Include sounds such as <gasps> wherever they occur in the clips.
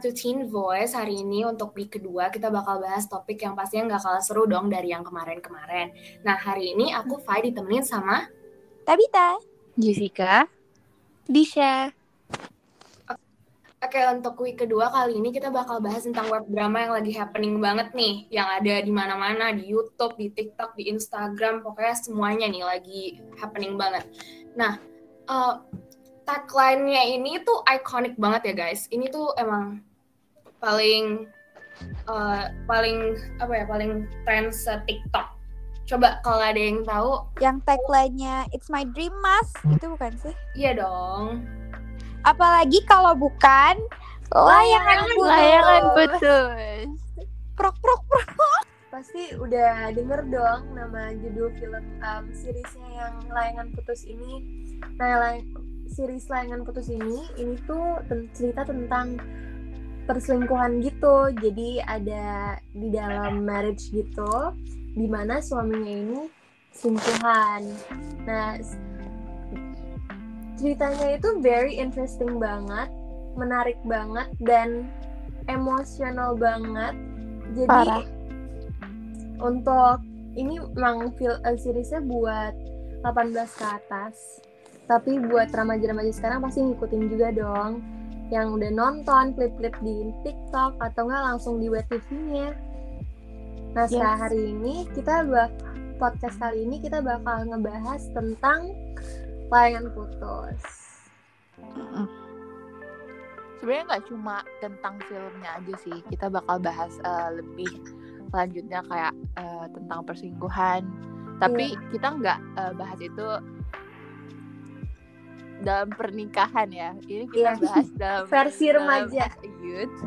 Back to Teen Voice. Hari ini untuk week kedua kita bakal bahas topik yang pastinya nggak kalah seru dong dari yang kemarin-kemarin. Nah hari ini aku Fai ditemenin sama Tabita, Jessica, Disha. Oke, untuk week kedua kali ini kita bakal bahas tentang web drama yang lagi happening banget nih, yang ada di mana-mana, di YouTube, di TikTok, di Instagram, pokoknya semuanya nih lagi happening banget. Nah, uh, tagline-nya ini tuh iconic banget ya guys. Ini tuh emang paling uh, paling apa ya, paling trend se TikTok. Coba kalau ada yang tahu, Yang tagline-nya It's my dream mas, itu bukan sih? iya dong. Apalagi kalau bukan layangan putus. layangan putus. Prok prok prok. pasti udah denger dong nama judul film um, seriesnya yang layangan putus ini nah lay- series layangan putus ini ini tuh cerita tentang perselingkuhan gitu. Jadi ada di dalam marriage gitu di mana suaminya ini selingkuhan. Nah ceritanya itu very interesting banget menarik banget dan emosional banget. Jadi Parah. untuk ini memang film uh, seriesnya buat 18 ke atas. Tapi buat remaja-remaja sekarang pasti ngikutin juga dong yang udah nonton klip-klip di TikTok atau enggak langsung di web TV-nya nah Yes. hari ini kita bak podcast kali ini kita bakal ngebahas tentang layangan putus Sebenarnya nggak cuma tentang filmnya aja sih, kita bakal bahas eh, lebih lanjutnya kayak eh, tentang perselingkuhan. Tapi kita nggak eh, bahas itu dalam pernikahan ya. Ini kita Iya. bahas dalam versi dalam remaja youth.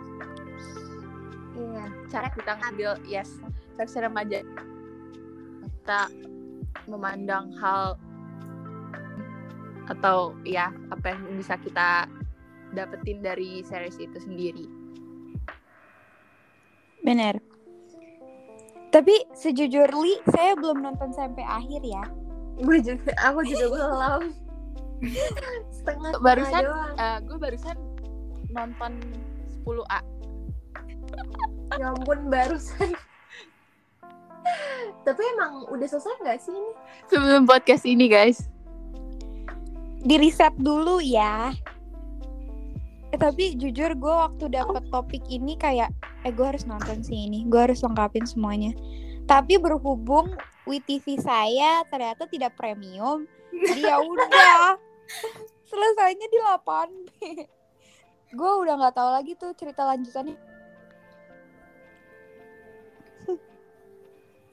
iya Cara kita ngambil yes versi remaja. Kita memandang hal atau ya apa yang bisa kita dapetin dari series itu sendiri. Bener. Tapi sejujurly saya belum nonton sampai akhir ya. gue juga aku juga belum setengah Barusan- doang. Eh, gue barusan nonton 10A. ya ampun barusan tapi emang udah selesai nggak sih ini Sebelum podcast ini guys. Di riset dulu ya. Eh, tapi jujur gue waktu dapet topik ini kayak eh gue harus nonton sih ini, gue harus lengkapin semuanya. Tapi berhubung WTV saya ternyata tidak premium, jadi ya <laughs> udah selesainya di 8B. <laughs> Gue udah nggak tahu lagi tuh cerita lanjutannya.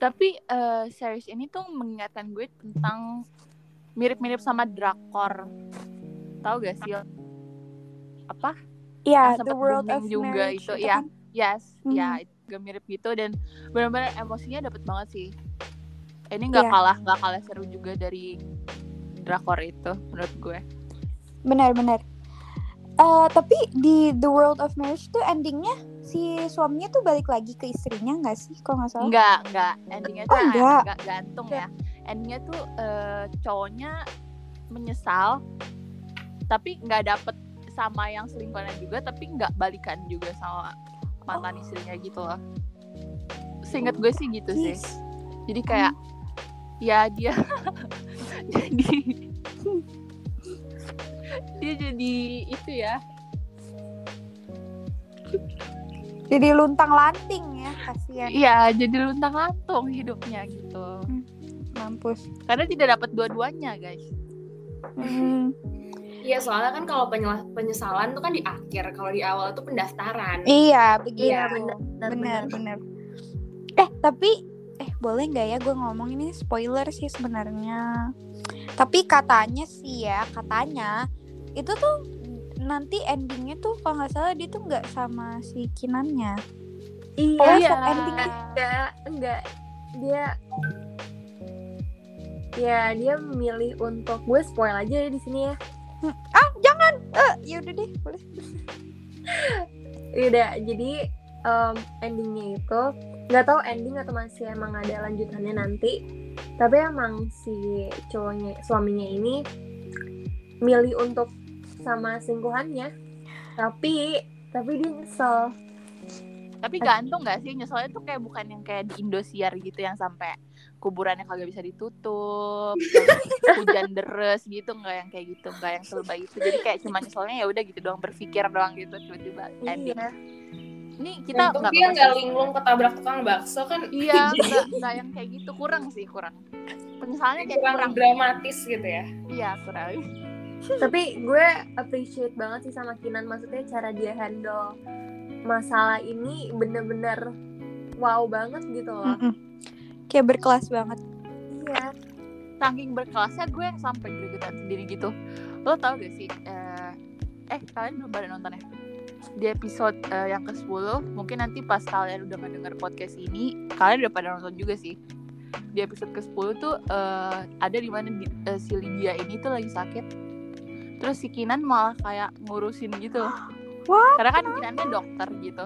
Tapi eh, series ini tuh mengingatkan gue tentang mirip-mirip sama drakor. Tahu gak sih? Apa? Iya, Yang The World of juga Marriage itu, ya. kan. Yes, Mhm. ya itu juga mirip gitu dan benar-benar emosinya dapet banget sih. Ini nggak Iya. kalah nggak kalah seru juga dari drakor itu menurut gue. Benar-benar. Eh, tapi di The World of Marriage tuh endingnya si suaminya tuh balik lagi ke istrinya nggak sih? Kok nggak salah? Enggak, enggak. Endingnya tuh Oh, enggak. enggak gantung ya. Endingnya tuh eh, cowoknya menyesal, tapi nggak dapet sama yang selingkuhannya juga, tapi nggak balikan juga sama mantan Oh. istrinya gitu loh. Seingat gue sih gitu sih. Yes. Jadi kayak ya dia <laughs> jadi dia jadi itu ya Jadi luntang lanting ya kasihan. iya jadi luntang lantung hidupnya gitu Mampus. karena tidak dapat dua-duanya guys Hmm. Iya, soalnya kan kalau penyesalan tuh kan di akhir, kalau di awal itu pendaftaran. Iya begitu. Iya, benar, benar, benar benar. Eh tapi eh boleh nggak ya gue ngomong ini spoiler sih sebenarnya. Tapi katanya sih ya katanya itu tuh nanti endingnya tuh kalau nggak salah dia tuh nggak sama si kinannya. iya. Pokoknya Iya. endingnya. Enggak enggak. Dia ya dia memilih untuk gue spoil aja ya di sini ya. Ah jangan. Eh ya udah deh boleh. <laughs> Udah jadi em, endingnya itu nggak tahu ending atau masih emang ada lanjutannya nanti tapi emang si cowoknya suaminya ini milih untuk sama selingkuhannya tapi tapi dia nyesel Tapi gantung gak sih nyeselnya tuh kayak bukan yang kayak di Indosiar gitu yang sampai kuburannya kagak bisa ditutup, <laughs> hujan deres gitu nggak yang kayak gitu, nggak yang selebay itu. Jadi kayak cuma nyeselnya ya udah gitu doang berpikir doang gitu tiba-tiba ending. iya Ini kita nggak dia nggak linglung ketabrak tukang bakso kan Iya, <laughs> nggak nggak yang kayak gitu kurang sih kurang. Penyesalannya kayak kurang kurang. dramatis gitu ya. Iya kurang. Tapi gue appreciate banget sih sama Kinan maksudnya cara dia handle masalah ini bener-bener wow banget gitu loh Mm-mm. Kayak berkelas banget. iya Saking berkelasnya gue yang sampai gregetan sendiri gitu. Lo tau gak sih? Eh, eh kalian belum pada nonton ya? Di episode eh, yang ke-10 Mungkin nanti pas kalian udah ngedenger podcast ini Kalian udah pada nonton juga sih Di episode ke-10 tuh eh, Ada di mana di- eh, si Lydia ini tuh lagi sakit Terus si Kinan malah kayak ngurusin gitu <gasps> What? Karena kan Kinannya dokter gitu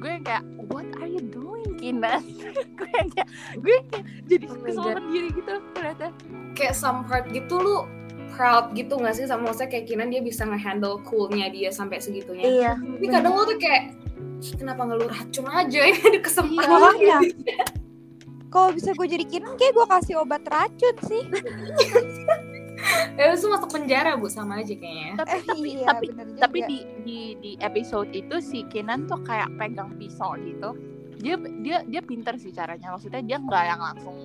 Gue yang kayak What are you doing Kinan? <laughs> gue yang kayak Gue yang kayak jadi Oh kesel sendiri gitu ternyata Kayak some part gitu lu proud gitu gak sih sama maksudnya kayak Kinan dia bisa nge-handle coolnya dia sampai segitunya. iya Tapi kadang lu tuh kayak "Ih, kenapa nggak lu racun aja ini ada kesempatan Makanya. Kalau bisa gue jadi kinan kayak gue kasih obat racun sih. <laughs> ya lu masuk penjara bu sama aja kayaknya. Tapi Eh, tapi iya, tapi bener juga. tapi di di di episode itu si Kenan tuh kayak pegang pisau gitu. Dia dia dia pinter sih caranya. Maksudnya dia nggak yang langsung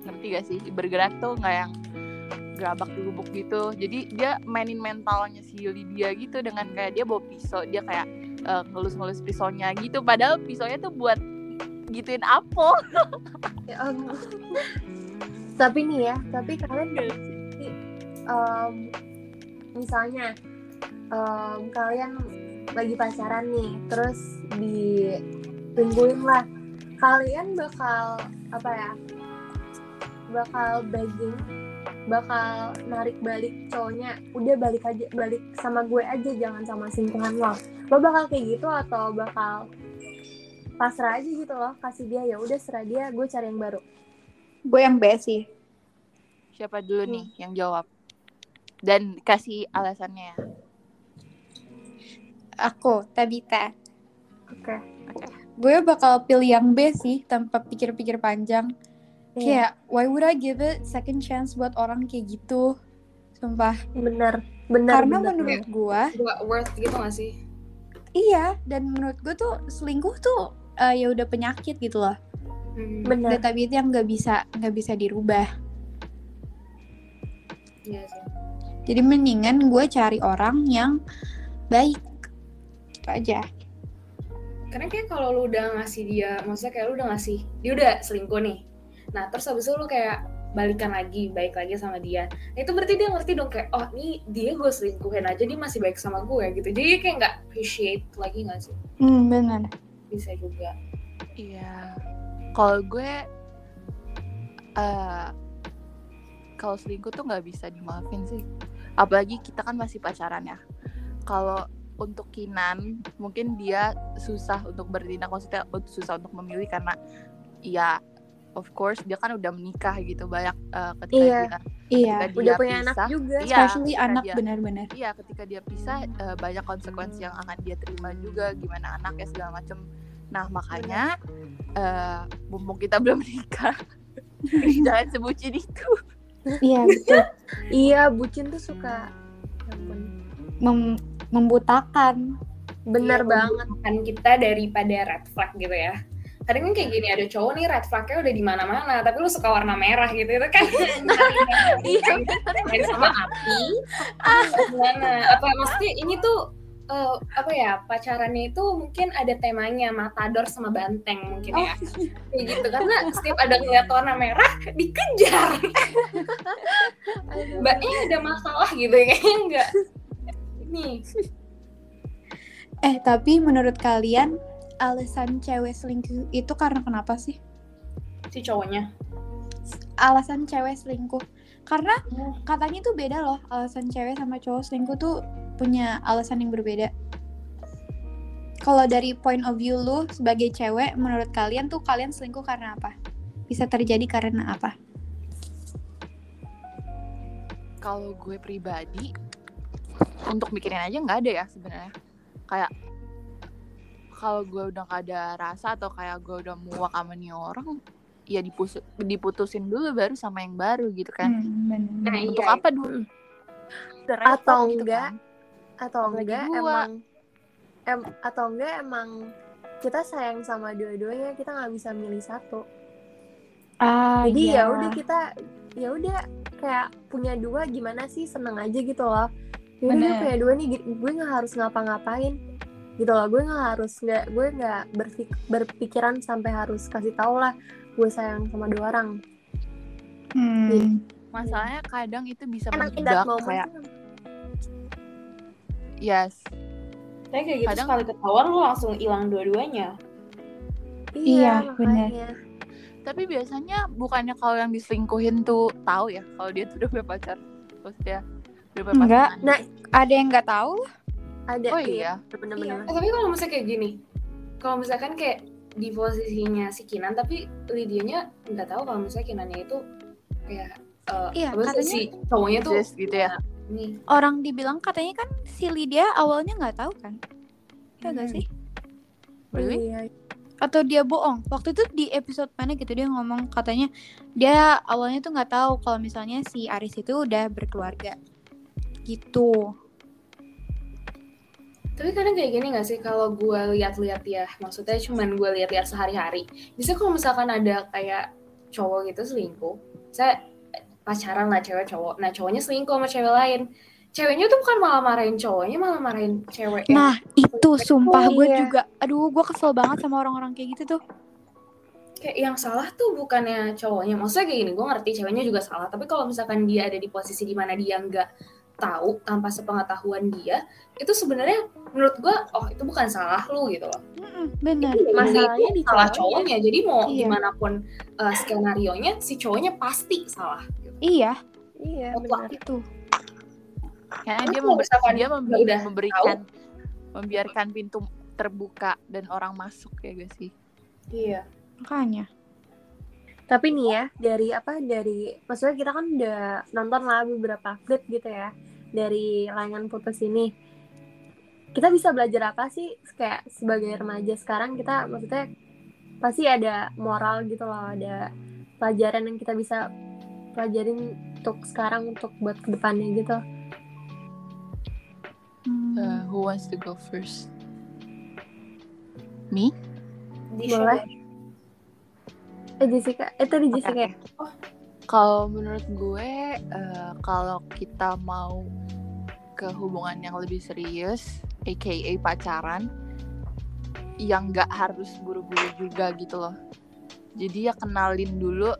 ngerti gak sih? Bergerak tuh nggak yang gerabak gerubuk gitu. Jadi dia mainin mentalnya si Lydia gitu dengan kayak dia bawa pisau dia kayak eh, ngelus-ngelus pisaunya gitu. Padahal pisaunya tuh buat gituin apel. <laughs> Ya ampun. tapi nih ya tapi kalian em, misalnya em, kalian lagi pacaran nih terus ditungguin lah kalian bakal apa ya bakal begging bakal narik balik cowoknya. Udah balik aja balik sama gue aja jangan sama selingkuhan lo. Lo bakal kayak gitu atau bakal pasrah aja gitu loh kasih dia ya udah serah dia gue cari yang baru. Gue yang B sih. siapa dulu nih yang jawab dan kasih alasannya ya Aku, Tabita. oke Gue bakal pilih yang B sih tanpa pikir-pikir panjang. Iya, Kayak why would I give it second chance buat orang kayak gitu? Sumpah. bener bener Karena bener. menurut gue, gak worth gitu gak sih iya. Dan menurut gue tuh selingkuh tuh eh, ya udah penyakit gitu loh. Hmm, bener Dan tapi itu yang nggak bisa nggak bisa dirubah. iya sih Jadi mendingan gue cari orang yang baik. Gitu aja. karena kayak kalau lu udah ngasih dia maksudnya kayak lu udah ngasih dia udah selingkuh nih nah terus habis itu lu kayak balikan lagi baik lagi sama dia nah, itu berarti dia ngerti dong kayak oh ini dia gue selingkuhin aja dia masih baik sama gue gitu jadi dia kayak nggak appreciate lagi nggak sih Hmm, benar. bisa juga Iya. Kalau gue eh kalau selingkuh tuh nggak bisa dimaafin sih. Apalagi kita kan masih pacaran ya. Kalau untuk Kinan mungkin dia susah untuk bertindak maksudnya susah untuk memilih karena ya of course dia kan udah menikah gitu banyak eh, ketika Iya. dia Iya. ketika udah dia punya anak pisah, juga Iya, Especially ketika anak dia- benar-benar. Iya, ketika dia pisah eh, banyak konsekuensi yang akan dia terima juga gimana anaknya segala macem. Nah makanya eh mumpung kita belum menikah, <laughs> jangan sebutin itu. Iya betul. iya bucin tuh suka ya. Mem- membutakan. bener Iya, banget kan kita daripada red flag gitu ya kadang kan kayak gini ada cowok nih red flagnya udah di mana-mana tapi lu suka warna merah gitu itu kan <laughs> Iya, main sama api gimana apa maksudnya ini tuh eh, apa ya pacarannya itu mungkin ada temanya matador sama banteng mungkin ya. Kayak gitu karena setiap ada ngeliat warna merah dikejar. Mbaknya ada masalah gitu ya kayaknya enggak ini. Eh tapi menurut kalian alasan cewek selingkuh itu karena kenapa sih? si cowoknya. Alasan cewek selingkuh. Karena katanya tuh beda loh alasan cewek sama cowok selingkuh tuh punya alasan yang berbeda. Kalau dari point of view lu sebagai cewek, menurut kalian tuh kalian selingkuh karena apa? Bisa terjadi karena apa? Kalau gue pribadi untuk mikirin aja nggak ada ya sebenarnya. Kayak kalau gue udah gak ada rasa atau kayak gue udah muak sama nih orang ya dipus- diputusin dulu baru sama yang baru gitu kan Hmm, bener. Nah, untuk iya. apa dulu Atau gitu enggak, kan. Atau Apalagi enggak gua. emang em, atau enggak emang kita sayang sama dua-duanya kita nggak bisa milih satu Ah, jadi iya. ya udah kita ya udah kayak punya dua gimana sih seneng aja gitu loh ya udah Bener. gue punya dua nih gue nggak harus ngapa-ngapain gitu loh gue nggak harus nggak gue nggak berpik- berpikiran sampai harus kasih tau lah gue sayang sama dua orang Hmm. masalahnya kadang itu bisa moment kayak yes. Tapi kayak gitu Kadang- sekali ketahuan lu langsung hilang dua-duanya. Iya, iya makanya. tapi biasanya bukannya kalau yang diselingkuhin tuh tahu ya kalau dia tuh udah punya pacar? Maksudnya udah punya Enggak. Nah, Ada yang nggak tahu? ada oh iya. bener-bener. Eh, tapi kalau misalnya kayak gini, kalau misalkan kayak di posisinya si Kinan, tapi Lydianya nggak tahu kalau misalnya Kinannya itu kayak eh, Iya, katanya- si cowoknya tuh gitu ya nih Orang dibilang katanya kan si Lydia awalnya nggak tahu kan? Ya nggak Hmm. sih? Really? Iya. Atau dia bohong? Waktu itu di episode mana gitu dia ngomong katanya dia awalnya tuh nggak tahu kalau misalnya si Aris itu udah berkeluarga. Gitu. Tapi kadang kayak gini gak sih kalau gue lihat-lihat ya, maksudnya cuman gue lihat-lihat sehari-hari. Bisa kalau misalkan ada kayak cowok gitu selingkuh, saya pacaran lah cewek cowok, nah cowoknya selingkuh sama cewek lain. Ceweknya tuh bukan malah marahin cowoknya, malah marahin cewek Nah itu sumpah Oh, gue iya. juga. Aduh gue kesel banget sama orang-orang kayak gitu tuh. kayak yang salah tuh bukannya cowoknya. Maksudnya kayak gini, gue ngerti ceweknya juga salah, tapi kalau misalkan dia ada di posisi di mana dia nggak tahu tanpa sepengetahuan dia, itu sebenarnya menurut gue, oh itu bukan salah lu gitu loh. Mm-mm, bener. Itu itu salah cowoknya. jadi mau Iya. gimana pun uh, skenario nya si cowoknya pasti salah. Iya iya bener itu. karena Terus dia, member- dia membi- udah memberikan membiarkan pintu terbuka dan orang masuk ya gak sih Iya. Makanya. tapi nih ya dari apa dari maksudnya kita kan udah nonton lah beberapa klip gitu ya dari layangan putus ini kita bisa belajar apa sih kayak sebagai remaja sekarang kita maksudnya pasti ada moral gitu loh ada pelajaran yang kita bisa pelajarin untuk sekarang untuk buat ke depannya gitu Hmm. Uh, who wants to go first me Di Boleh. eh Jessica eh tadi Jessica ya? oke. Kalau menurut gue, eh, kalau kita mau ke hubungan yang lebih serius, aka pacaran, yang nggak harus buru-buru juga gitu loh. Jadi ya kenalin dulu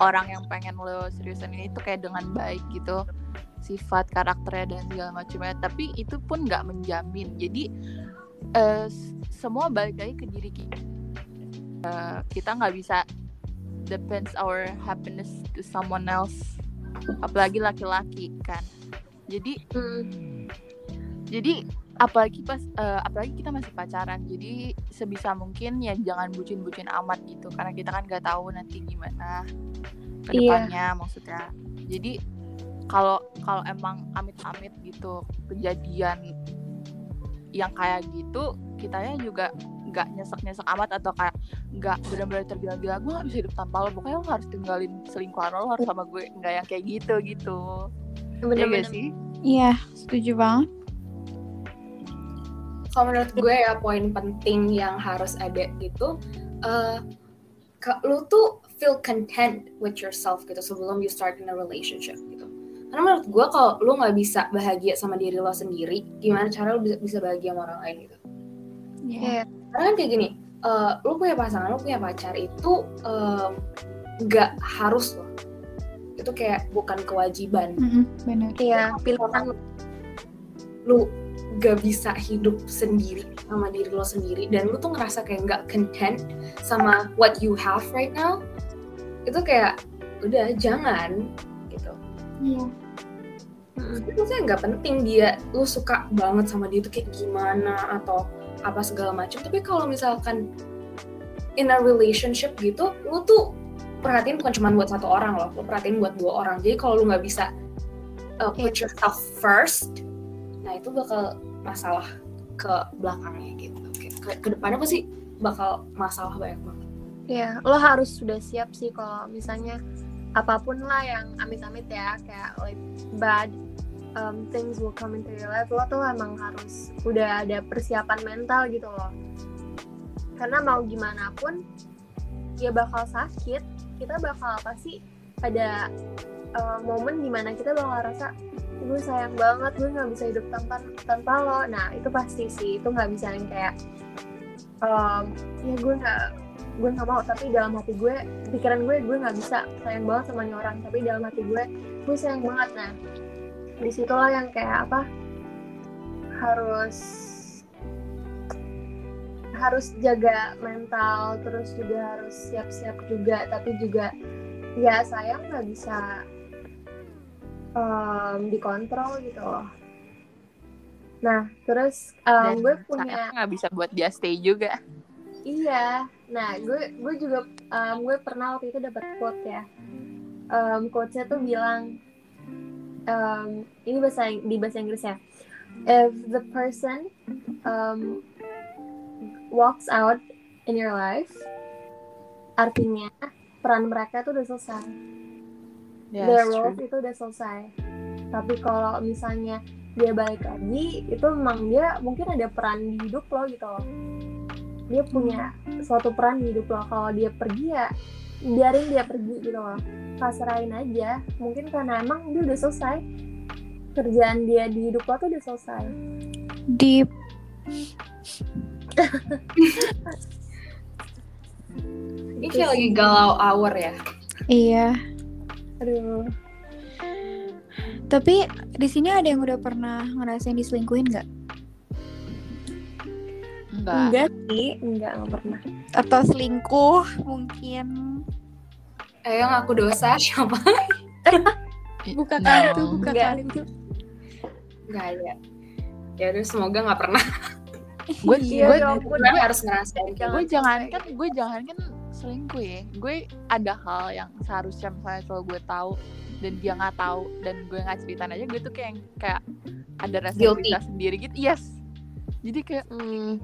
orang yang pengen lo seriusan ini tuh kayak dengan baik gitu. Sifat karakternya dan segala macamnya. Tapi itu pun nggak menjamin. Jadi s- semua balik lagi ke diri kita Eh, kita nggak bisa depends our happiness to someone else. Apalagi laki-laki kan. Jadi Hmm. jadi apalagi pas eh, apalagi kita masih pacaran jadi sebisa mungkin ya jangan bucin-bucin amat gitu karena kita kan nggak tahu nanti gimana ke Iya. maksudnya. Jadi kalau kalau emang amit-amit gitu kejadian yang kayak gitu kitanya juga nggak nyesek-nyesek amat atau kayak nggak benar-benar tergila-gila gue gak bisa hidup tanpa lo. Pokoknya lo harus tinggalin selingkuhan lo, lo harus sama gue nggak yang kayak gitu gitu. Ya gak bener-bener sih? Iya setuju banget. Kalau menurut gue ya poin penting yang harus ada gitu, eh ke- lu tuh feel content with yourself gitu sebelum you start in a relationship gitu. Karena menurut gue kalau lu nggak bisa bahagia sama diri lo sendiri, gimana cara lu bisa, bisa bahagia sama orang lain gitu? Iya. Karena kan kayak gini, eh, lu punya pasangan, lu punya pacar itu em, nggak harus loh. Itu kayak bukan kewajiban. Mm-mm, Bener. iya pilihan lu gak bisa hidup sendiri sama diri lo sendiri dan lu tuh ngerasa kayak nggak content sama what you have right now itu kayak udah jangan gitu. Iya. itu saya nggak penting dia lu suka banget sama dia tuh kayak gimana atau apa segala macam tapi kalau misalkan in a relationship gitu lu tuh perhatiin bukan cuma buat satu orang loh lu perhatiin buat dua orang. Jadi kalau lu nggak bisa uh, put yourself first nah itu bakal masalah ke belakangnya gitu. Ke, ke depannya pasti bakal masalah banyak banget. Ya lo harus sudah siap sih kalau misalnya apa pun lah yang amit-amit ya kayak like bad um, things will come into your life lo tuh emang harus udah ada persiapan mental gitu loh. Karena mau gimana pun ya bakal sakit kita bakal pasti ada uh, momen di mana kita bakal rasa gue sayang banget gue nggak bisa hidup tanpa tanpa lo. Nah itu pasti sih. Itu nggak bisa yang kayak um, ya gue nggak gue nggak mau. Tapi dalam hati gue pikiran gue gue nggak bisa sayang banget sama orang. Tapi dalam hati gue gue sayang banget. Nah di situlah yang kayak apa harus harus jaga mental terus juga harus siap-siap juga. Tapi juga ya sayang nggak bisa um, dikontrol gitu loh. Nah terus um, gue punya nggak bisa buat dia stay juga. Iya. Nah gue gue juga um, gue pernah waktu itu dapat quote ya. Um, quotesnya tuh bilang um, ini bahasa di bahasa Inggris ya if the person um, walks out in your life artinya peran mereka tuh udah selesai Yeah, their true. itu udah selesai. Tapi kalau misalnya dia balik lagi itu memang dia mungkin ada peran di hidup lo gitu loh. Dia punya suatu peran di hidup lo. Kalau dia pergi ya biarin dia pergi gitu loh. Pasrahin aja. Mungkin karena emang dia udah selesai. Kerjaan dia di hidup lo tuh udah selesai. Deep. ini kayak lagi galau hour ya? Iya. Aduh Tapi di sini ada yang udah pernah ngerasain diselingkuhin nggak? enggak enggak sih enggak enggak pernah Atau selingkuh mungkin? ayo ngaku dosa <laughs> siapa <laughs> Buka No. kartu, buka Nggak. kartu. nggak ada ya udah semoga nggak pernah gue Iya gue gue harus ngerasain gue Jangan kan gue jangan kan selingkuh ya. Gue ada hal yang seharusnya misalnya kalau gue tahu dan dia nggak tahu dan gue nggak ceritain aja gue tuh kayak kayak ada rasa Guilty. sendiri gitu. Yes. Jadi kayak Hmm,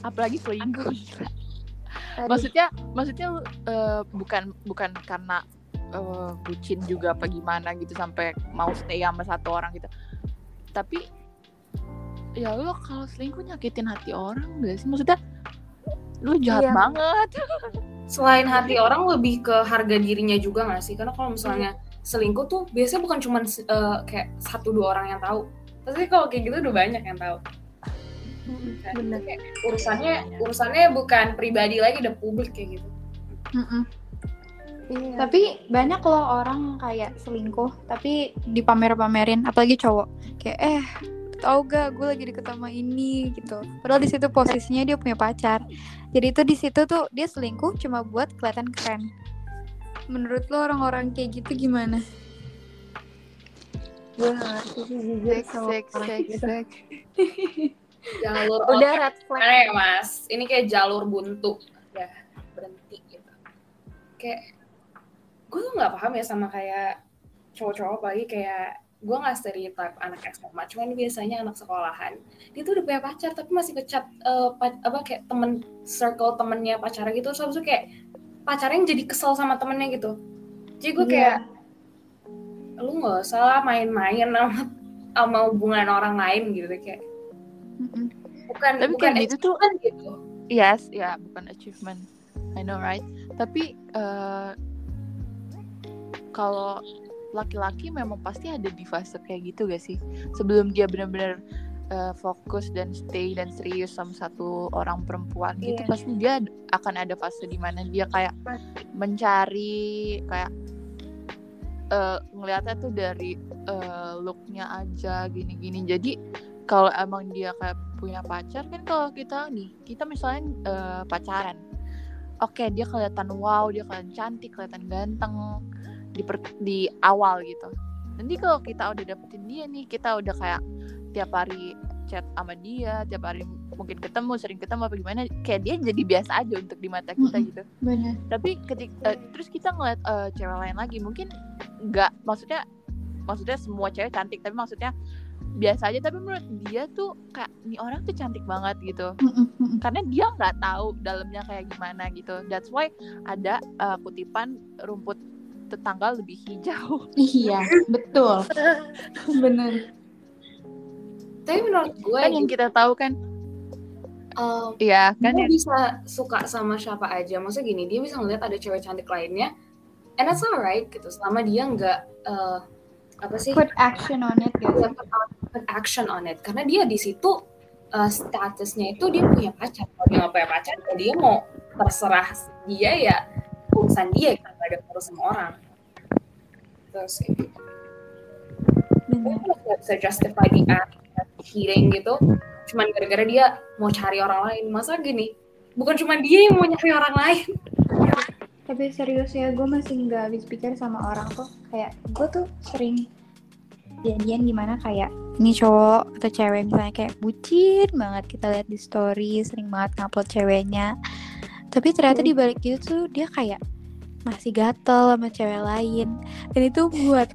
apalagi selingkuh. <laughs> Maksudnya maksudnya lu, eh, bukan bukan karena eh, bucin juga apa gimana gitu sampai mau stay sama satu orang gitu. Tapi ya lo kalau selingkuh nyakitin hati orang gak sih? Maksudnya lu jahat Iya. banget <laughs> selain hati orang lebih ke harga dirinya juga nggak sih? Karena kalau misalnya selingkuh tuh biasanya bukan cuma kayak satu dua orang yang tahu. Tapi kalau kayak gitu udah banyak yang tahu. Bener. Kayak urusannya urusannya bukan pribadi lagi udah publik kayak gitu. Iya. Tapi banyak loh orang kayak selingkuh, tapi dipamer-pamerin, apalagi cowok. Kayak eh tau gak gue lagi deket sama ini gitu. Padahal di situ posisinya dia punya pacar. Jadi itu di situ tuh dia selingkuh cuma buat kelihatan keren. Menurut lo orang-orang kayak gitu gimana? gue ngerti sih jujur sama gitu. <laughs> jalur udah red flag ya mas ini kayak jalur buntu ya berhenti gitu kayak gue tuh nggak paham ya sama kayak cowok-cowok apalagi kayak gue nggak stereotype anak SMA cuman biasanya anak sekolahan dia tuh udah punya pacar tapi masih kecat eh, pa- apa kayak temen circle temennya pacarnya gitu terus itu kayak pacarnya yang jadi kesel sama temennya gitu jadi gue kayak lu nggak usah lah main-main sama sama hubungan orang lain gitu kayak Mm-mm. bukan Tapi bukan kayak gitu tuh- gitu Yes, ya bukan achievement. I know right. Tapi eh, kalau laki-laki memang pasti ada di fase kayak gitu gak sih? Sebelum dia benar-benar eh, fokus dan stay dan serius sama satu orang perempuan gitu, Iya. pasti dia akan ada fase di mana dia kayak mencari kayak eh, ngelihatnya tuh dari eh, looknya aja gini-gini. Jadi kalau emang dia kayak punya pacar kan kalau kita nih kita misalnya eh, pacaran oke dia kelihatan wow dia kelihatan cantik kelihatan ganteng di per- di awal gitu. Nanti kalau kita udah dapetin dia nih kita udah kayak tiap hari chat sama dia tiap hari mungkin ketemu sering ketemu apa gimana kayak dia jadi biasa aja untuk di mata kita Mm-mm. gitu. Benar. tapi ketika terus kita ngeliat eh, cewek lain lagi mungkin nggak maksudnya maksudnya semua cewek cantik tapi maksudnya biasa aja. Tapi menurut dia tuh kayak ini orang tuh cantik banget gitu. Karena dia nggak tahu dalamnya kayak gimana gitu. That's why ada uh, kutipan rumput tetangga lebih hijau <laughs> Iya, betul. <laughs> Bener. Tapi menurut gue kan yang kita tahu kan um, iya kan dia yang bisa suka sama siapa aja. Maksudnya gini, dia bisa ngeliat ada cewek cantik lainnya, and that's alright gitu. Selama dia nggak uh, apa sih? Put action on it, guys. Dia put, out- put action on it. Karena dia di situ uh, statusnya itu dia punya pacar. Kalau dia nggak punya pacar, ya dia mau terserah dia ya urusan dia kan ada urusan orang. Terus sih. Nggak bisa justify act of cheating gitu cuman gara-gara dia mau cari orang lain masa gini bukan cuma dia yang mau nyari orang lain Tapi serius ya, gue masih nggak habis pikir sama orang tuh. Kayak gue tuh sering jadian gimana kayak ini cowok atau cewek misalnya kayak bucin banget kita lihat di story sering banget ngupload ceweknya tapi ternyata di balik itu tuh dia kayak masih gatel sama cewek lain dan itu buat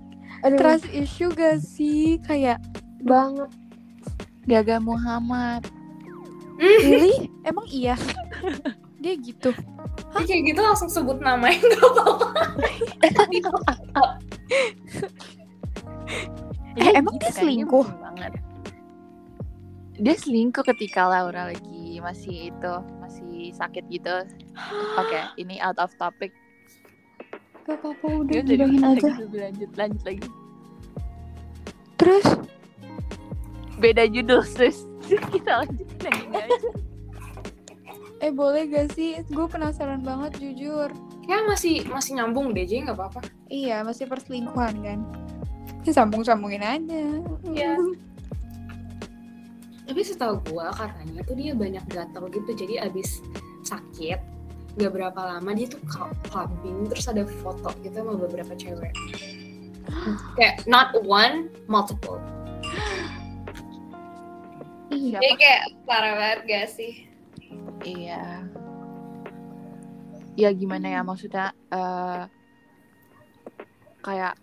Aduh, trust issue gak sih kayak banget. Gaga Muhammad really emang iya <laughs> dia gitu Dia kayak gitu langsung sebut namanya nggak apa-apa <laughs> Eh, emang dia selingkuh? banget. Dia selingkuh ketika Laura lagi masih itu masih sakit gitu. <gasps> Oke, ini out of topic. Gak apa-apa udah bilangin di mana aja gitu, lanjut lanjut lagi. terus Beda judul sis. <laughs> Kita lanjutin ini aja. eh boleh gak sih gue penasaran banget jujur ya masih masih nyambung deh jadi nggak apa-apa Iya, masih perselingkuhan kan. Ya sambung-sambungin aja. Iya. tapi setahu gua katanya tuh dia banyak gatel gitu jadi abis sakit gak berapa lama dia tuh cl- clubbing terus ada foto gitu sama beberapa cewek kayak not one multiple Iya. jadi kayak parah banget gak sih Iya. Ya gimana ya maksudnya eh kayak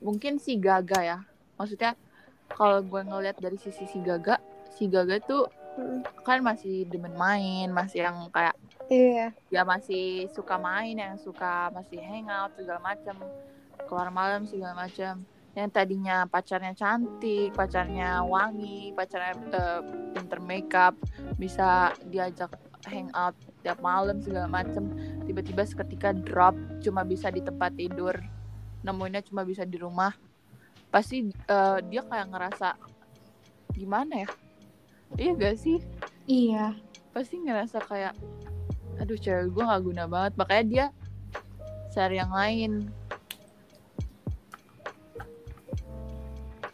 mungkin si Gaga ya. Maksudnya kalau gue ngeliat dari sisi si Gaga, si Gaga tuh Mm. kan masih demen main, masih yang kayak Iya. ya masih suka main, yang suka masih hangout segala macam, keluar malam segala macam. Yang tadinya pacarnya cantik, pacarnya wangi, pacarnya eh, pinter makeup, bisa diajak hangout tiap malam segala macam. Tiba-tiba seketika drop, cuma bisa di tempat tidur, nemuinnya cuma bisa di rumah. Pasti eh, dia kayak ngerasa gimana ya? Iya gak sih? Iya. pasti ngerasa kayak aduh cewek gue nggak guna banget makanya dia cari yang lain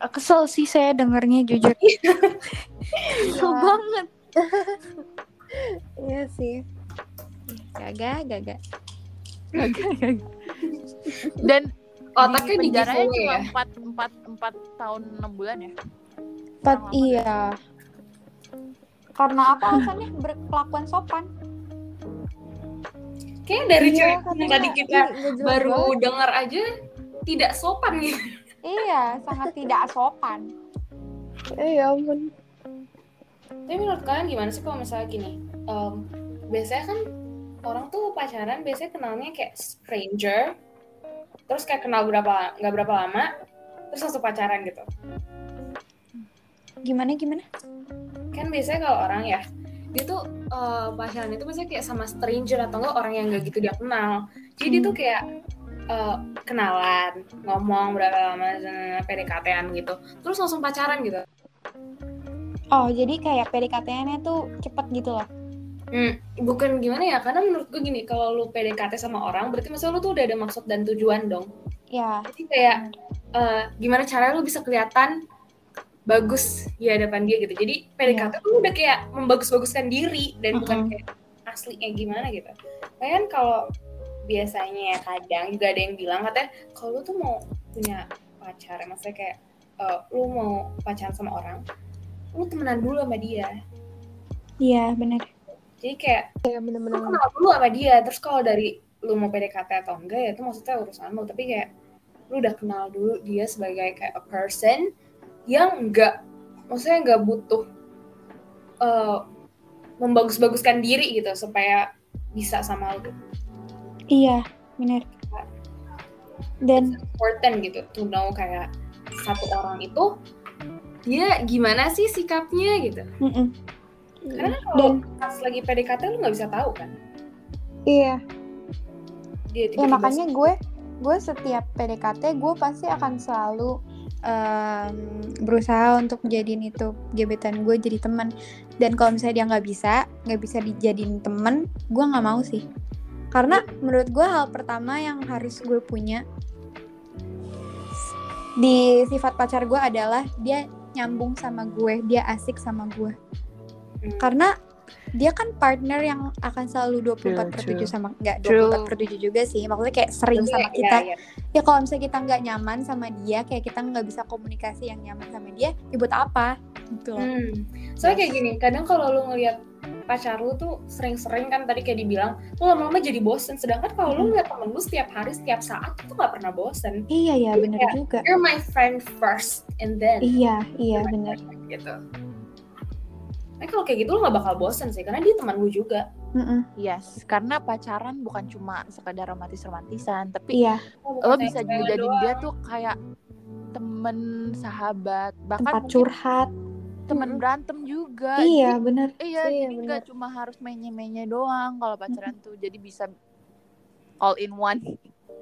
Kesel sih saya dengernya jujur. <laughs> Kesel Iya. banget. <laughs> Iya sih. Gaga, gaga. dan otaknya di penjaranya cuma ya empat empat empat tahun enam bulan ya Empat iya. Karena apa alasannya berkelakuan sopan? kayaknya dari Iya, cewek yang tadi kita jelas baru banget. dengar aja tidak sopan gitu Iya, sangat tidak sopan. Eh ya ampun. Tapi menurut kalian gimana sih kalau misalnya gini? em, biasanya kan orang tuh pacaran biasanya kenalnya kayak stranger, terus kayak kenal berapa nggak berapa lama, terus langsung pacaran gitu. Gimana gimana? Kan biasanya kalau orang ya dia tuh eh, pacaran itu biasanya kayak sama stranger atau enggak orang yang nggak gitu dia kenal. Jadi dia tuh kayak eh, kenalan, ngomong berapa lama, PDKT-an gitu, terus langsung pacaran gitu. Oh, jadi kayak PDKT-nya tuh cepet gitu loh. Hmm, bukan gimana ya, karena menurut gue gini, kalau lu PDKT sama orang, berarti maksudnya lu tuh udah ada maksud dan tujuan dong. Ya, Jadi kayak eh, gimana caranya lu bisa kelihatan bagus di hadapan dia gitu. Jadi PDKT tuh udah kayak membagus-baguskan diri dan bukan kayak aslinya gimana gitu. Kan kalau biasanya kadang juga ada yang bilang katanya kalau lu tuh mau punya pacar, maksudnya kayak eh, lu mau pacaran sama orang, lu temenan dulu sama dia. iya bener. Jadi kayak Ya lu bener-bener. kenal dulu sama dia terus kalau dari lu mau PDKT atau enggak ya itu maksudnya urusan lu tapi kayak lu udah kenal dulu dia sebagai kayak a person yang nggak maksudnya nggak butuh eh, membagus-baguskan diri gitu supaya bisa sama lu Iya, benar. Dan important gitu to know kayak satu orang itu dia gimana sih sikapnya gitu mm-mm. karena dan kalau pas lagi PDKT lu nggak bisa tahu kan iya, dia ya tiba-tiba makanya gue gue setiap PDKT gue pasti akan selalu em, berusaha untuk menjadiin itu gebetan gue jadi teman. Dan kalau misalnya dia nggak bisa nggak bisa dijadiin teman gue nggak mau sih. Karena menurut gue hal pertama yang harus gue punya di sifat pacar gue adalah dia nyambung sama gue dia asik sama gue Hmm. karena dia kan partner yang akan selalu 24 per True, 7 sama enggak True. 24 per 7 juga sih maksudnya kayak sering Jadi, sama ya, kita ya, ya kalau misalnya kita nggak nyaman sama dia kayak kita nggak bisa komunikasi yang nyaman sama dia ya buat apa gitu Hmm. Soalnya kayak gini, kadang kalau lu ngelihat pacar lu tuh sering-sering kan tadi kayak dibilang, lu lama-lama jadi bosen. Sedangkan kalau lu Hmm. ngeliat temen lu setiap hari, setiap saat, itu gak pernah bosen. iya ya bener Iya. juga You're my friend first, and then iya iya bener gitu. Nah kalau kayak gitu lu gak bakal bosen sih, karena dia teman lu juga. Mm-mm. Yes, karena pacaran bukan cuma sekedar romantis-romantisan, tapi iya Oh, lo bisa juga doang. dia tuh kayak temen, sahabat, bahkan tempat mungkin curhat temen Mm-mm. berantem juga. iya Jadi- bener iya, Iya, jadi nggak bener. cuma harus menye-menye doang kalau pacaran tuh, jadi bisa all in one.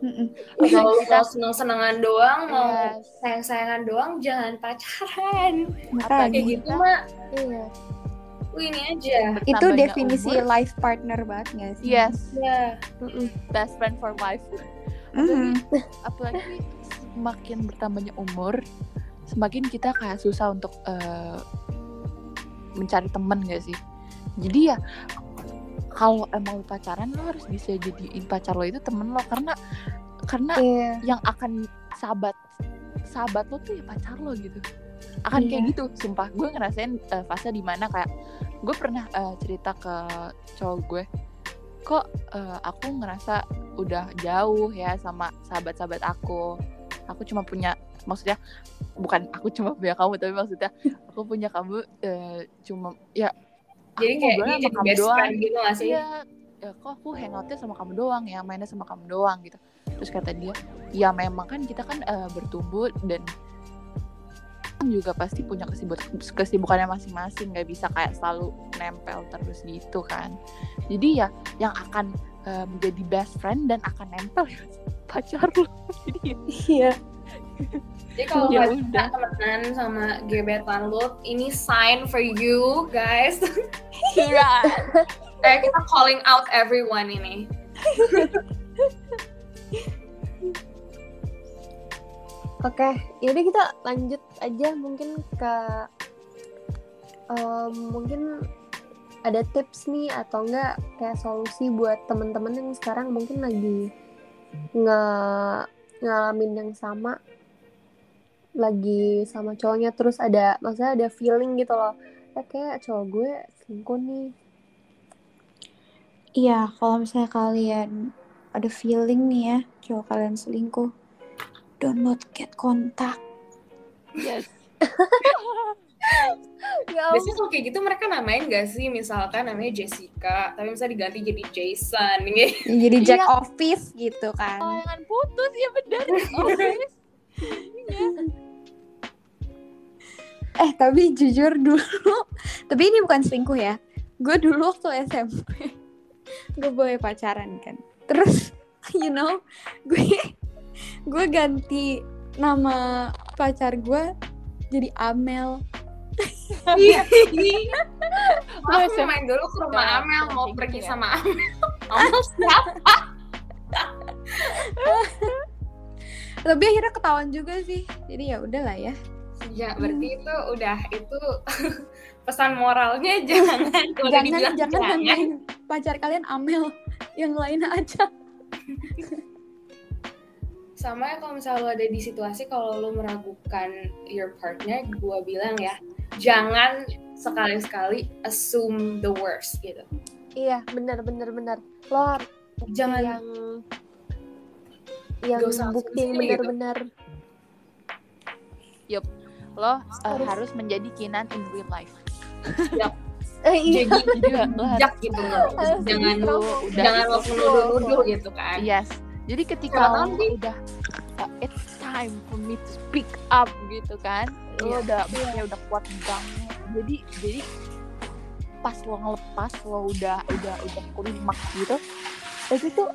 Mm-mm. Kalau mau seneng-senengan doang, mau Yes. sayang-sayangan doang, jangan pacaran. makanya Kayak gitu mah, Iya. Ini aja. itu definisi umur, life partner banget gak sih Yes, Mm-mm. best friend for life. Mhm. apalagi semakin bertambahnya umur semakin kita kayak susah untuk eh, mencari temen gak sih jadi ya kalau emang lu pacaran lo harus bisa jadiin pacar lo itu temen lo karena karena Iya. yang akan sahabat sahabat lo tuh ya pacar lo gitu akan kayak Iya. gitu sumpah gue ngerasain eh, fase di mana kayak gue pernah eh, cerita ke cowok gue kok eh, aku ngerasa udah jauh ya sama sahabat-sahabat aku aku cuma punya maksudnya bukan aku cuma punya kamu tapi maksudnya aku punya kamu eh, cuma ya jadi aku kayak sama jadi kamu best doang gitu gak sih? Iya, ya, kok aku hangoutnya sama kamu doang ya, mainnya sama kamu doang gitu. Terus kata dia, ya memang kan kita kan eh, bertumbuh dan juga pasti punya kesibuk kesibukannya masing-masing, nggak bisa kayak selalu nempel terus gitu kan. Jadi ya yang akan eh, menjadi best friend dan akan nempel ya <laughs> pacar lu. Jadi ya, iya Jadi kalau Ya bisa temenan sama gebetan lu, ini sign for you guys. <laughs> iya. Kayak kita calling out everyone ini. <laughs> Oke, yaudah kita lanjut aja mungkin ke em, mungkin ada tips nih atau enggak kayak solusi buat temen-temen yang sekarang mungkin lagi nge ngalamin yang sama lagi sama cowoknya terus ada maksudnya ada feeling gitu loh. Eh, kayak cowok gue selingkuh nih. Iya kalau misalnya kalian ada feeling nih ya cowok kalian selingkuh don't not get kontak Yes. <laughs> ya Biasanya kalau kayak gitu mereka namain gak sih? Misalkan namanya Jessica, tapi misalnya diganti jadi Jason. <laughs> gitu. jadi Jack Iya. Office gitu kan Layangan putus ya benar. Oke. eh tapi jujur dulu <laughs> tapi ini bukan selingkuh ya gue dulu waktu SMP gue boleh pacaran kan terus you know gue gue ganti nama pacar gue jadi Amel. Aku main dulu ke rumah Ya, Amel, mau pergi gitu ya. sama Amel. Amel siapa? tapi akhirnya ketahuan juga sih. Jadi ya udahlah ya. Ya, berarti itu udah itu <laughs> pesan moralnya <laughs> jangan jangan dibilang jangan namain pacar kalian Amel. Yang lain aja <laughs> sama ya kalau misalnya lo ada di situasi kalau lo meragukan your partner gue bilang ya jangan sekali-sekali assume the worst gitu. Iya bener bener bener lo harus jangan. yang yang Gak usah bukti yang asumsi gitu. bener-bener lo uh, Harus. harus menjadi Kinan in real life. <laughs> Eh, iya. jadi jadi lo harus gitu. Loh <laughs> jangan promo. udah jangan lo nuduh-nuduh gitu kan. Yes jadi ketika lo nanti- udah uh, it's time for me to speak up gitu kan. Lo Iya. udah ya udah kuat banget. Jadi jadi pas lo ngelepas lo udah udah udah klimaks gitu itu tuh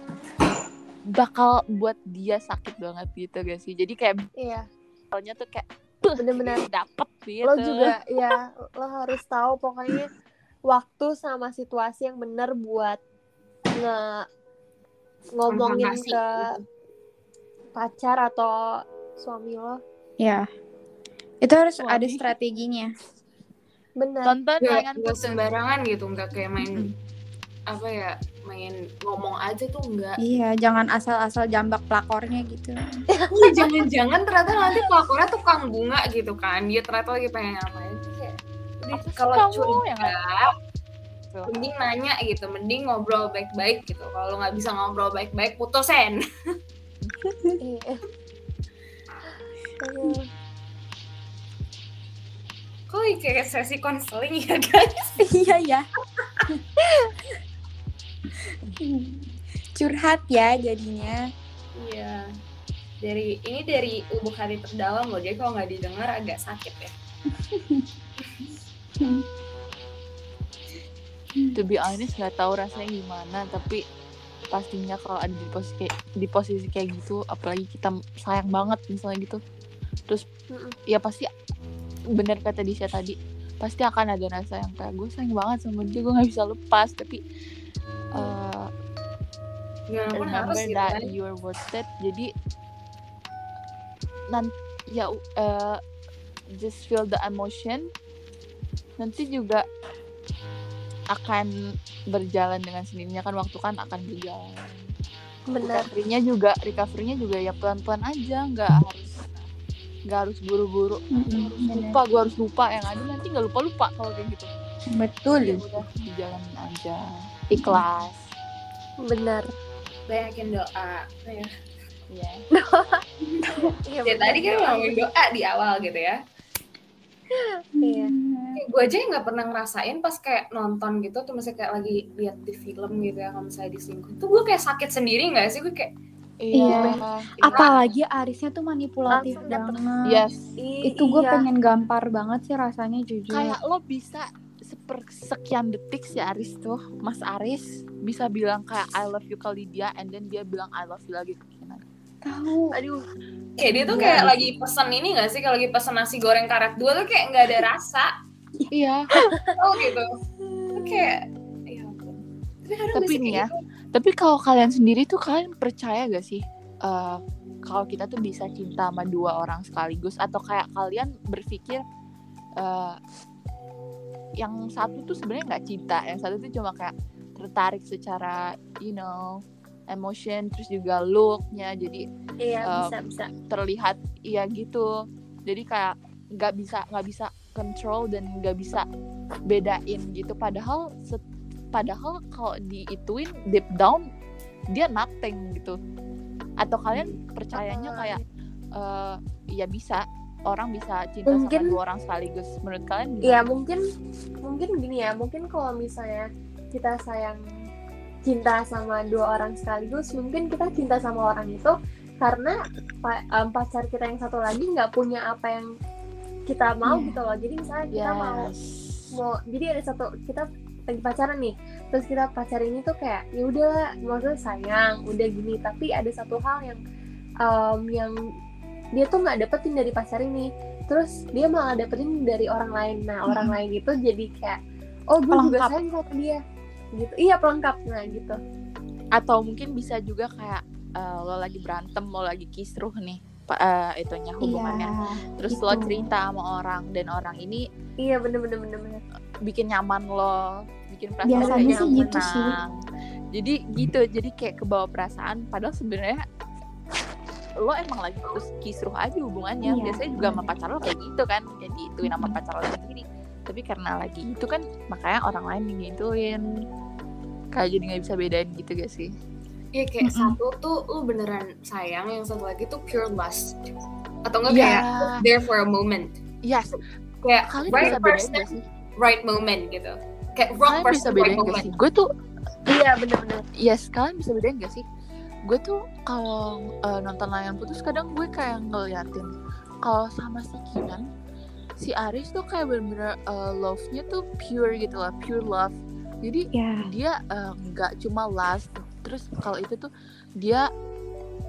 bakal buat dia sakit banget gitu gak sih? Jadi kayak Iya, soalnya tuh kayak bener-bener. dapet gitu. Lo juga, ya, lo harus tahu pokoknya waktu sama situasi yang bener buat nge ngomongin Konfrontasi ke gitu. pacar atau suami lo. Ya. Itu harus Wah, ada strateginya. Bener. tonton nggak putus sembarangan gitu nggak kayak main apa ya main ngomong aja tuh nggak Iya, jangan asal-asal jambak pelakornya gitu. Jangan-jangan ternyata nanti pelakornya tukang bunga gitu kan dia ternyata lagi pengen ngapain kayak kalau kamu curiga yang Tuh. mending nanya gitu mending ngobrol baik-baik gitu kalau nggak bisa ngobrol baik-baik putusin Iya. Kok kayak sesi konseling ya guys Iya ya. Curhat ya jadinya. iya dari ini dari lubuk hati terdalam loh jadi kalau nggak didengar agak sakit ya <laughs> to be honest nggak tahu rasanya gimana tapi pastinya kalau ada di posisi kayak di posisi kayak gitu apalagi kita sayang banget misalnya gitu. Terus Mm-mm. ya pasti bener kata Disha tadi pasti akan ada rasa yang kayak gue sayang banget sama dia gue nggak bisa lepas. Tapi uh, gimana pun harus remember gitu that kan? you're worth it. Jadi nanti ya uh, just feel the emotion. Nanti juga akan berjalan dengan sendirinya kan waktu kan akan berjalan Bener. recovery-nya juga recovery-nya juga ya pelan-pelan aja nggak harus nggak harus buru-buru lupa gue harus lupa yang ada nanti nggak lupa lupa kalau kayak gitu Betul. ya udah dijalanin aja ikhlas Bener. banyakin doa <laughs> ya. ya Iya, ya bener. tadi kan ngomongin doa di awal gitu ya Iya. Gue aja nggak pernah ngerasain pas kayak nonton gitu tuh misalnya kayak lagi lihat di film gitu ya kalau misalnya diselingkuh tuh gue kayak sakit sendiri nggak sih gue kayak Iya. Apalagi Arisnya tuh manipulatif Langsung dapet. banget. yes I- Itu gue iya. pengen gampar banget sih rasanya jujur. kayak lo bisa seper sekian detik si Aris tuh Mas Aris bisa bilang kayak I love you ke Lydia and then dia bilang I love you lagi ke Kinan tahu. Aduh. kayak dia tuh Iya. kayak lagi pesen ini nggak sih kalau lagi pesen nasi goreng karet dua tuh kayak nggak ada rasa iya. <laughs> Oh gitu. Kayak ya tapi nih ya, gitu. tapi kalau kalian sendiri tuh kalian percaya gak sih eh, kalau kita tuh bisa cinta sama dua orang sekaligus? Atau kayak kalian berpikir eh, yang satu tuh sebenarnya nggak cinta yang satu tuh cuma kayak tertarik secara you know emotion terus juga looknya jadi Iya, Um, bisa bisa. terlihat iya gitu. Jadi kayak nggak bisa nggak bisa control dan nggak bisa bedain gitu. Padahal set- padahal kalau diituin deep down dia nothing gitu. Atau kalian percayanya kayak eh ya bisa orang bisa cinta Mungkin- sama dua orang sekaligus. Menurut kalian Iya gimana? mungkin mungkin gini ya. Mungkin kalau misalnya kita sayang cinta sama dua orang sekaligus mungkin kita cinta sama orang itu karena pa- em, pacar kita yang satu lagi nggak punya apa yang kita mau Iya. gitu loh. Jadi misalnya kita mau Yes. mau jadi ada satu kita lagi pacaran nih. Terus kita pacar ini tuh kayak ya udahlah maksudnya sayang udah gini. Tapi ada satu hal yang em, yang dia tuh nggak dapetin dari pacar ini. Terus dia malah dapetin dari orang lain. Nah orang lain itu jadi kayak oh gue juga sayang sama dia. Gitu. Iya pelengkap. Nah gitu. Atau mungkin bisa juga kayak eh, lo lagi berantem lo lagi kisruh nih eh, itunya hubungannya. Iya. terus itu. lo cerita sama orang dan orang ini iya bener bener bener bener. bikin nyaman lo bikin perasaan Biasanya kayak sih gitu sih. jadi gitu jadi kayak kebawa perasaan. Padahal sebenarnya lo emang lagi terus kisruh aja hubungannya. Iya, biasanya juga sama pacar lo kayak gitu kan ya diituin sama pacar lo sendiri. Tapi karena lagi itu kan makanya orang lain yang gituin kayak jadi nggak bisa bedain gitu gak sih Iya kayak Mm-mm. satu tuh lu beneran sayang, yang satu lagi tuh pure lust. Atau enggak Iya. kayak there for a moment. yes kayak kalian right bisa bedain person gak sih right moment gitu kayak wrong kalian bisa person right bedain gak moment sih gue tuh iya bener-bener yes kalian bisa bedain gak sih gue tuh kalau eh, nonton layangan putus kadang gue kayak ngeliatin kalau sama si Kinan si Aris tuh kayak bener-bener eh, love-nya tuh pure gitu lah pure love jadi Ya. dia eh, nggak cuma last terus kalau itu tuh dia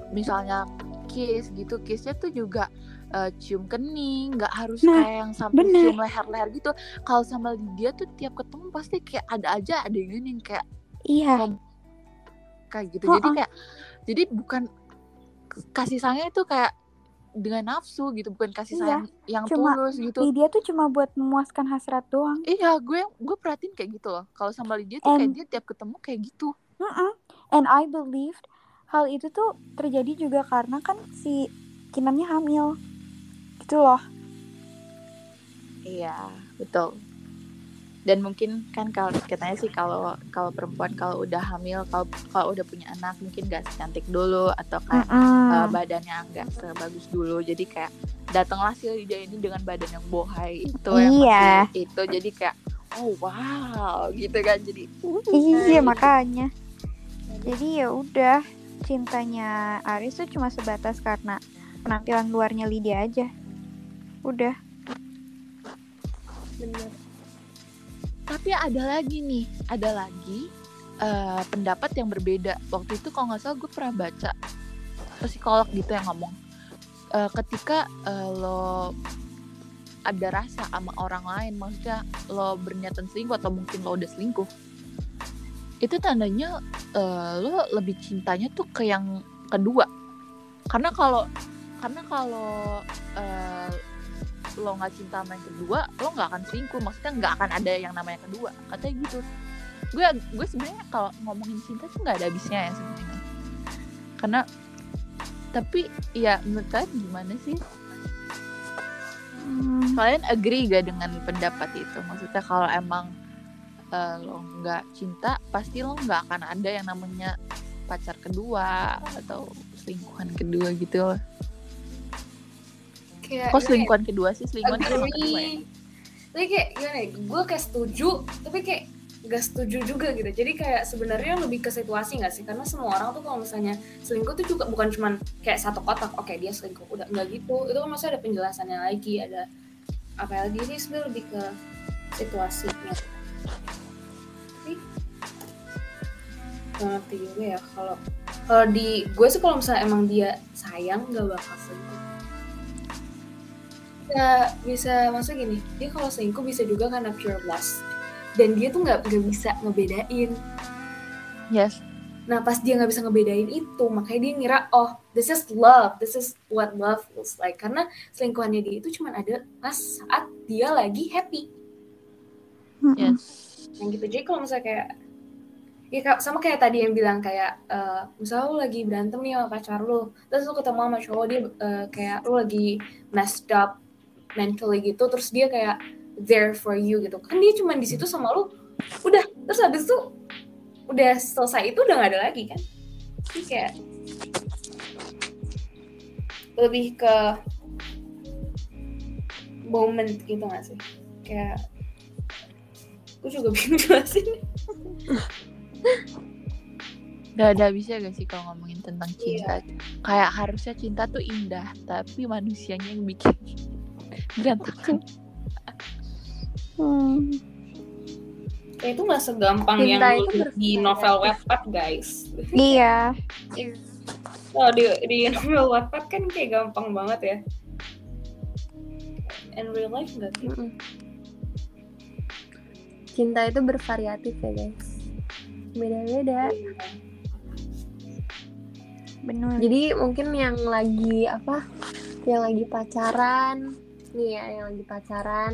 misalnya kiss gitu kissnya tuh juga eh, cium kening nggak harus Nah, kayak yang sampai bener. cium leher-leher gitu kalau sama Lydia tuh tiap ketemu pasti kayak ada aja adegan yang kayak Iya. kayak gitu jadi Ha-ha. kayak jadi bukan kasih sayangnya itu kayak dengan nafsu gitu bukan kasih Iya, sayang yang cuma tulus gitu Lydia tuh cuma buat memuaskan hasrat doang. iya gue gue perhatiin kayak gitu loh kalau sama Lydia tuh kayak And- dia tiap ketemu kayak gitu Mm-mm. And I believed hal itu tuh terjadi juga karena kan si Kinannya hamil. Gitu loh. Iya, betul. Dan mungkin kan kalau katanya sih kalau kalau perempuan kalau udah hamil, kalau kalau udah punya anak mungkin gak secantik dulu atau kayak Mm-mm. uh, badannya nggak sebagus dulu. Jadi kayak datanglah si Lydia ini dengan badan yang bohai itu yang Iya. masih itu jadi kayak oh wow gitu kan jadi Iya <laughs> makanya. Jadi ya udah cintanya Aris tuh cuma sebatas karena penampilan luarnya Lydia aja. Udah. bener tapi ada lagi nih ada lagi eh, pendapat yang berbeda waktu itu kalau nggak salah gue pernah baca psikolog gitu yang ngomong eh, ketika eh, lo ada rasa sama orang lain maksudnya lo berniatan selingkuh atau mungkin lo udah selingkuh itu tandanya eh, lo lebih cintanya tuh ke yang kedua. Karena kalau karena kalau eh, lo nggak cinta sama yang kedua lo nggak akan selingkuh. Maksudnya nggak akan ada yang namanya kedua. Katanya gitu. Gue gue sebenarnya kalau ngomongin cinta tuh nggak ada habisnya ya sebenarnya. Karena tapi ya menurut kalian gimana sih? Hmm, kalian agree gak dengan pendapat itu? Maksudnya kalau emang eh, lo nggak cinta pasti lo nggak akan ada yang namanya pacar kedua atau selingkuhan kedua gitu. Kayak kok selingkuhan kedua sih? Selingkuhan kedua ya? Tapi kayak gimana ya gue kayak setuju tapi kayak gak setuju juga gitu. Jadi kayak sebenarnya lebih ke situasi gak sih? Karena semua orang tuh kalau misalnya selingkuh tuh juga bukan cuman kayak satu kotak oke dia selingkuh udah nggak gitu. Itu kan masih ada penjelasannya lagi ada apa lagi ini sebenarnya lebih ke situasinya ngerti juga ya kalau kalau di gue sih kalau misalnya emang dia sayang gak bakal selingkuh. Bisa bisa maksudnya gini dia kalau selingkuh bisa juga karena pure lust. Dan dia tuh nggak nggak bisa ngebedain. Yes. Nah pas dia nggak bisa ngebedain itu makanya dia ngira oh this is love this is what love feels like. Karena selingkuhannya dia itu cuma ada pas saat dia lagi happy. Yes. Yang gitu. Jadi kalau misalnya kayak ya sama kayak tadi yang bilang kayak eh, misalnya lu lagi berantem nih sama pacar lu terus lu ketemu sama cowok dia eh, kayak lu lagi messed up mentally gitu terus dia kayak there for you gitu. Kan dia cuma di situ sama lu udah terus habis itu udah selesai itu udah nggak ada lagi kan? Jadi kayak lebih ke moment gitu gak sih? Kayak gue juga <laughs> bingung jelasin Gak ada habisnya gak sih kalau ngomongin tentang Iya. cinta Kayak harusnya cinta tuh indah Tapi manusianya yang bikin <laughs> berantakan Hmm. Ya, itu nggak segampang Cinta yang itu di novel Wattpad guys. <laughs> Iya. Oh, di, di novel Wattpad kan kayak gampang banget ya. In real life nggak gitu. Mm-mm. cinta itu bervariatif ya guys beda-beda Bener. jadi mungkin yang lagi apa yang lagi pacaran nih ya yang lagi pacaran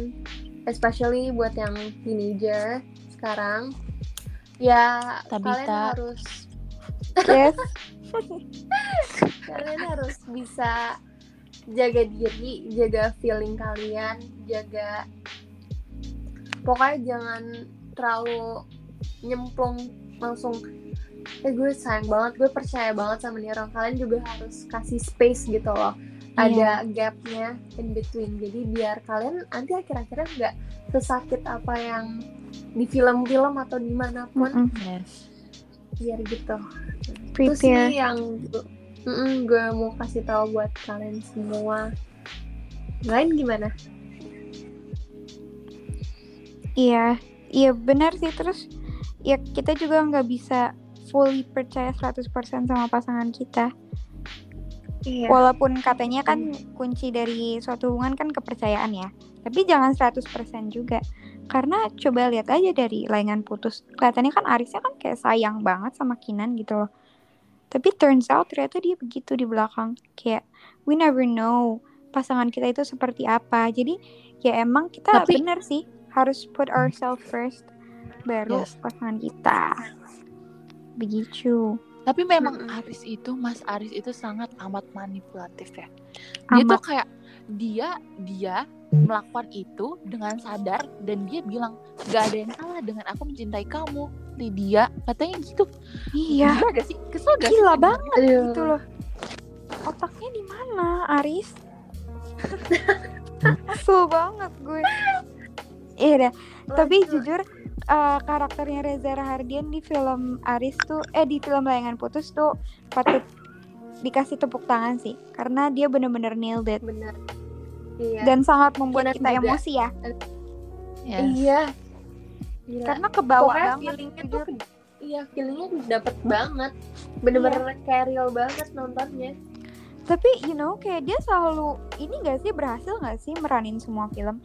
especially buat yang teenager sekarang ya Tabita. kalian harus Yes. <laughs> kalian harus bisa jaga diri jaga feeling kalian jaga pokoknya jangan terlalu nyemplung langsung eh gue sayang banget gue percaya banget sama nih orang. Kalian juga harus kasih space gitu loh. Ada gapnya in between. Jadi biar kalian nanti akhir-akhirnya nggak sesakit apa yang di film-film atau di mana pun Mm-mm. Yes. biar gitu. Itu sih Prepare. yang mm gue mau kasih tahu buat kalian semua. Lain gimana? Iya, iya benar sih. Terus ya kita juga nggak bisa fully percaya 100% sama pasangan kita. iya Walaupun katanya kan kunci dari suatu hubungan kan kepercayaan ya. Tapi jangan 100% juga. Karena coba lihat aja dari layangan putus. Kelihatannya kan Arisnya kan kayak sayang banget sama Kinan gitu loh. Tapi turns out ternyata dia begitu di belakang. Kayak we never know pasangan kita itu seperti apa. Jadi ya emang kita Tapi- benar sih harus put ourselves first baru Yes. pasangan kita. Begitu. Tapi memang Mm-mm. Aris itu, Mas Aris itu sangat amat manipulatif ya. Dia tuh kayak dia dia melakukan itu dengan sadar dan dia bilang gak ada yang salah dengan aku mencintai kamu, Lydia. Katanya gitu. Iya. Gila gak sih? Kesel gak Gila sih? banget Aduh. gitu loh. Otaknya di mana, Aris? <laughs> Kesel banget gue. Iya dah. Tapi jujur eh, karakternya Reza Rahardian di film Aris tuh eh di film Layangan Putus tuh patut dikasih tepuk tangan sih karena dia bener-bener nailed it bener iya dan sangat membuat Kinan kita juga. emosi ya Yes. iya Gila. karena kebawa Pokoknya banget feelingnya tuh jujur. ke- iya feelingnya dapet banget bener-bener Iya. kayak real banget nontonnya tapi you know kayak dia selalu ini gak sih berhasil gak sih meranin semua film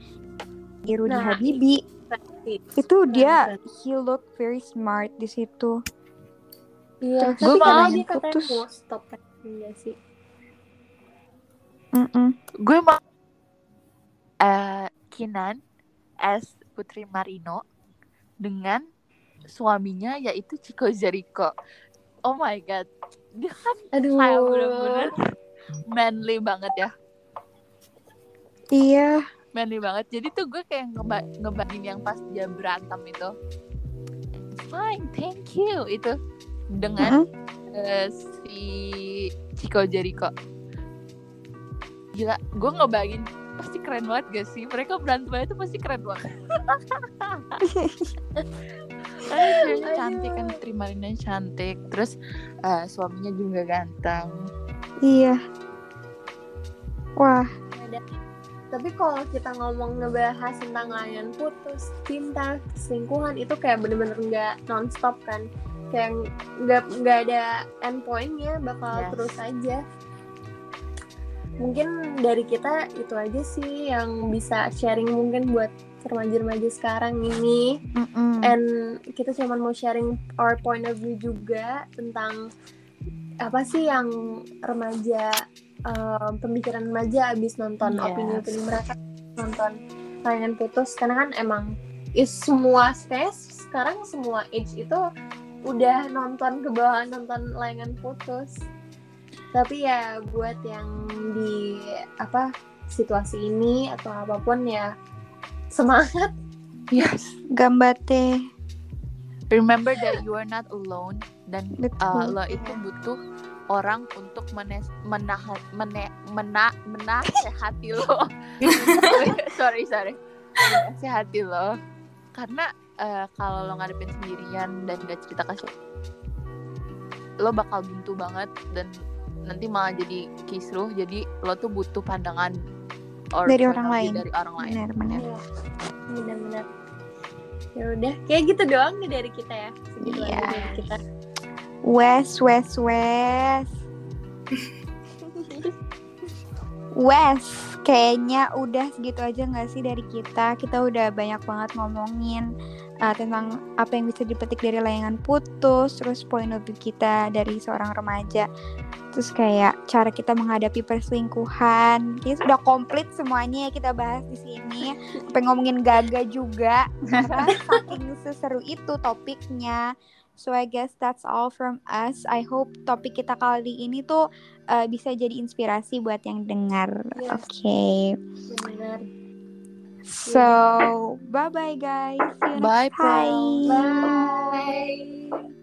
di Rudy Nah, Habibi Pasti. Itu dia he look very smart di situ iya gue kalau malah dia katanya putus. mau stop iya sih Mm-mm. Gue mau eh Kinan as Putri Marino dengan suaminya yaitu Chico Jericho. Oh my god. Dia kan aduh kayak bener-bener manly banget ya. iya manly banget. Jadi tuh gue kayak ngeba ngebanding yang pas dia berantem itu. Fine thank you. Itu dengan Mm-mm. eh, si Chico Jericho. Gila gue ngebayangin pasti keren banget gak sih? Mereka berantem itu pasti keren banget. <laughs> Karena ceweknya cantik kan terima cantik. Terus eh, suaminya juga ganteng. Iya. Wah. Tapi kalau kita ngomong ngebahas tentang layan putus, cinta, selingkuhan itu kayak bener-bener nggak nonstop kan, kayak nggak nggak ada end pointnya, bakal Yes. terus aja. Mungkin dari kita itu aja sih yang bisa sharing mungkin buat remaja-remaja sekarang ini. Mm-mm. And kita cuma mau sharing our point of view juga tentang apa sih yang remaja eh, pemikiran remaja abis nonton Yes. opini-opini mereka nonton tayangan putus. Karena kan emang is semua stage sekarang semua age itu udah nonton ke bawah nonton layangan putus. Tapi ya buat yang di apa situasi ini atau apa pun ya semangat. Yes. Gambate remember that you are not alone dan uh, lo itu butuh orang untuk menes menahan mene mena menasehati lo. <laughs> Sorry sorry. Menasehati lo. Karena uh, kalau lo ngadepin sendirian dan gak cerita ke siapa lo bakal buntu banget dan nanti malah jadi kisruh. Jadi lo tuh butuh pandangan or Dari orang lain. dari orang lain. Benar-benar Iya, benar-benar. Ya udah kayak gitu doang nih dari kita ya. Segitu aja Iya. dari kita Wes, Wes, Wes. Wes, kayaknya udah segitu aja nggak sih dari kita? Kita udah banyak banget ngomongin uh, tentang apa yang bisa dipetik dari layangan putus, terus point of kita dari seorang remaja, terus kayak cara kita menghadapi perselingkuhan. Kita sudah komplit semuanya ya kita bahas di sini. Sampai ngomongin gaga juga, karena saking seseru itu topiknya. So I guess that's all from us. I hope topik kita kali ini tuh uh, bisa jadi inspirasi buat yang dengar. Yes. Oke. benar So, bye bye guys. See you next Bye, time. bye